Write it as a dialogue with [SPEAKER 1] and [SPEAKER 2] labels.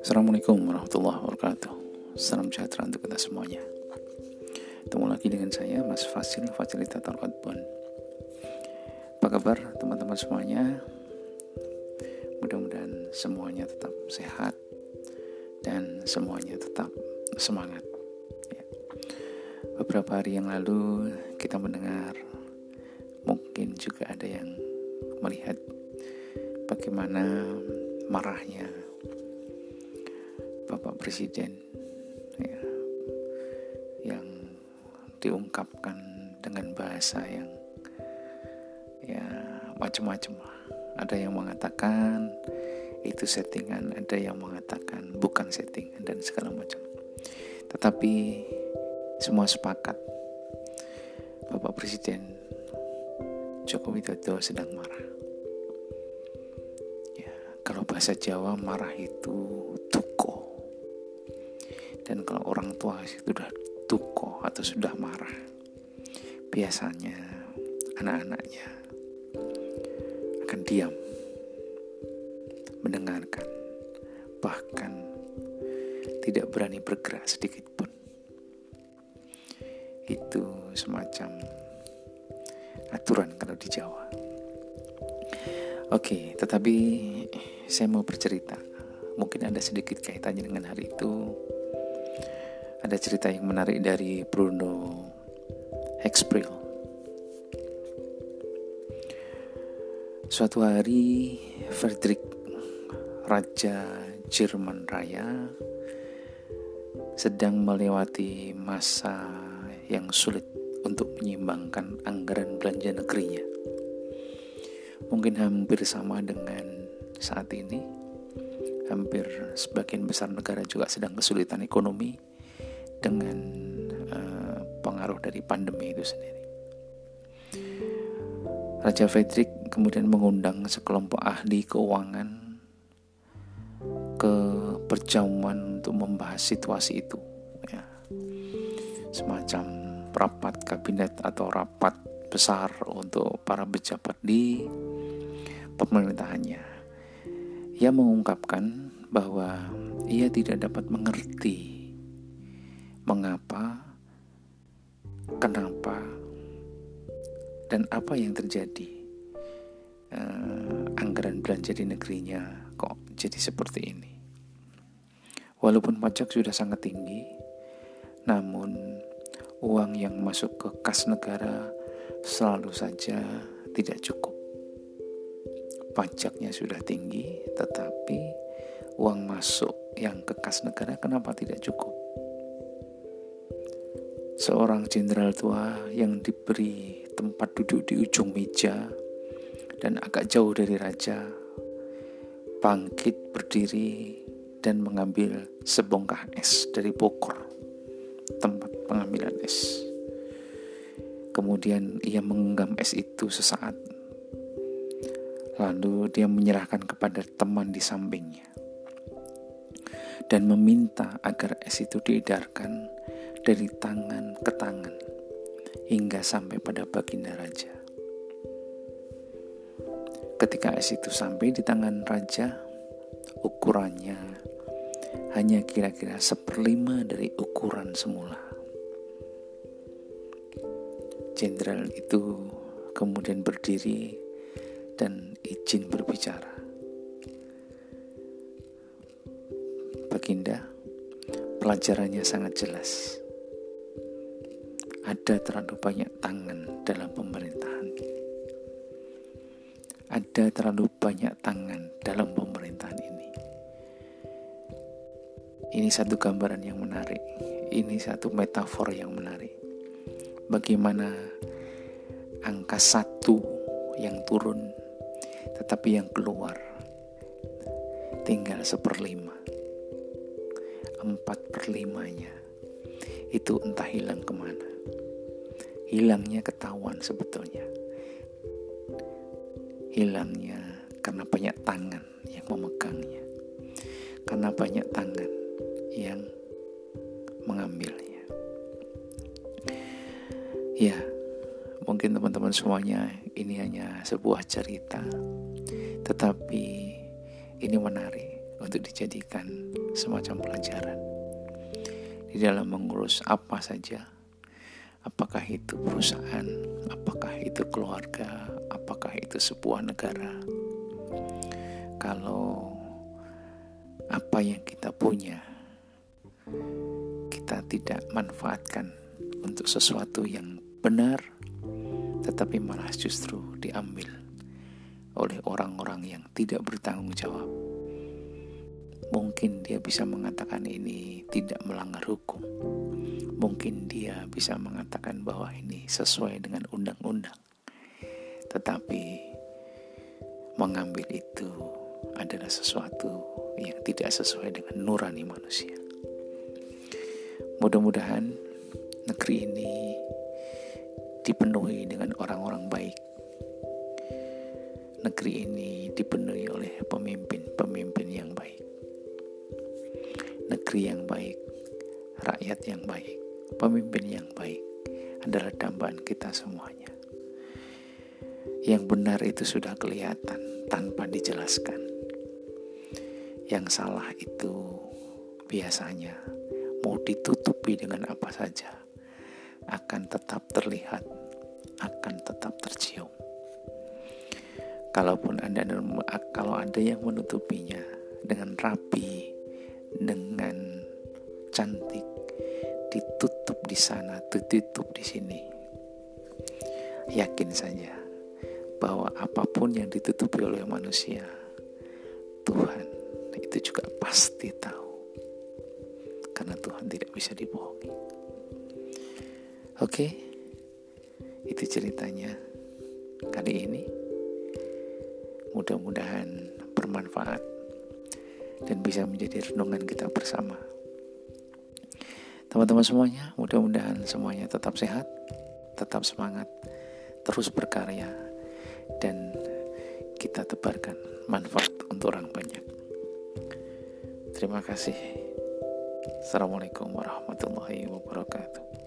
[SPEAKER 1] Assalamualaikum warahmatullahi wabarakatuh. Salam sejahtera untuk kita semuanya. Ketemu lagi dengan saya Mas Fasil Fasilitator Outbound Apa kabar teman-teman semuanya? Mudah-mudahan semuanya tetap sehat Dan semuanya tetap semangat. Ya. Beberapa hari yang lalu kita mendengar Mungkin juga ada yang melihat Bagaimana marahnya Bapak Presiden ya, yang diungkapkan dengan bahasa yang ya macam-macam. Ada yang mengatakan itu settingan, ada yang mengatakan bukan settingan dan segala macam. Tetapi semua sepakat Bapak Presiden Joko Widodo sedang marah. Ya, kalau bahasa Jawa marah itu dan kalau orang tua sudah tuko atau sudah marah, biasanya anak-anaknya akan diam, mendengarkan, bahkan tidak berani bergerak sedikit pun. Itu semacam aturan kalau di Jawa. Oke, tetapi saya mau bercerita. Mungkin ada sedikit kaitannya dengan hari itu ada cerita yang menarik dari Bruno Hexpril. Suatu hari Frederick Raja Jerman Raya sedang melewati masa yang sulit untuk menyimbangkan anggaran belanja negerinya. Mungkin hampir sama dengan saat ini. Hampir sebagian besar negara juga sedang kesulitan ekonomi dengan uh, pengaruh dari pandemi itu sendiri. Raja Frederick kemudian mengundang sekelompok ahli keuangan ke perjamuan untuk membahas situasi itu. Ya. Semacam rapat kabinet atau rapat besar untuk para pejabat di pemerintahannya. Ia mengungkapkan bahwa ia tidak dapat mengerti mengapa, kenapa, dan apa yang terjadi. Uh, anggaran belanja di negerinya kok jadi seperti ini. Walaupun pajak sudah sangat tinggi, namun uang yang masuk ke kas negara selalu saja tidak cukup. Pajaknya sudah tinggi, tetapi uang masuk yang ke kas negara kenapa tidak cukup? seorang jenderal tua yang diberi tempat duduk di ujung meja dan agak jauh dari raja, bangkit berdiri dan mengambil sebongkah es dari pokor tempat pengambilan es. Kemudian ia menggenggam es itu sesaat. Lalu dia menyerahkan kepada teman di sampingnya dan meminta agar es itu diedarkan dari tangan ke tangan hingga sampai pada baginda raja. Ketika es itu sampai di tangan raja, ukurannya hanya kira-kira seperlima dari ukuran semula. Jenderal itu kemudian berdiri dan izin berbicara. Baginda, pelajarannya sangat jelas ada terlalu banyak tangan dalam pemerintahan. Ada terlalu banyak tangan dalam pemerintahan ini. Ini satu gambaran yang menarik. Ini satu metafor yang menarik. Bagaimana angka satu yang turun, tetapi yang keluar tinggal seperlima. Empat perlimanya itu entah hilang ke mana hilangnya ketahuan sebetulnya. Hilangnya karena banyak tangan yang memegangnya. Karena banyak tangan yang mengambilnya. Ya, mungkin teman-teman semuanya ini hanya sebuah cerita, tetapi ini menarik untuk dijadikan semacam pelajaran di dalam mengurus apa saja. Apakah itu perusahaan, apakah itu keluarga, apakah itu sebuah negara. Kalau apa yang kita punya kita tidak manfaatkan untuk sesuatu yang benar, tetapi malah justru diambil oleh orang-orang yang tidak bertanggung jawab. Mungkin dia bisa mengatakan ini tidak melanggar hukum. Mungkin dia bisa mengatakan bahwa ini sesuai dengan undang-undang. Tetapi mengambil itu adalah sesuatu yang tidak sesuai dengan nurani manusia. Mudah-mudahan negeri ini dipenuhi dengan orang-orang baik. Negeri ini dipenuhi oleh pemimpin-pemimpin yang baik. Negeri yang baik, rakyat yang baik, pemimpin yang baik adalah dambaan kita semuanya. Yang benar itu sudah kelihatan tanpa dijelaskan. Yang salah itu biasanya mau ditutupi dengan apa saja akan tetap terlihat akan tetap tercium. Kalaupun Anda kalau ada yang menutupinya dengan rapi, dengan cantik, ditutup di sana, ditutup di sini. Yakin saja bahwa apa pun yang ditutupi oleh manusia, Tuhan itu juga pasti tahu. Karena Tuhan tidak bisa dibohongi. Oke. Itu ceritanya kali ini. Mudah-mudahan bermanfaat dan bisa menjadi renungan kita bersama. Teman-teman semuanya, mudah-mudahan semuanya tetap sehat, tetap semangat, terus berkarya, dan kita tebarkan manfaat untuk orang banyak. Terima kasih. Assalamualaikum warahmatullahi wabarakatuh.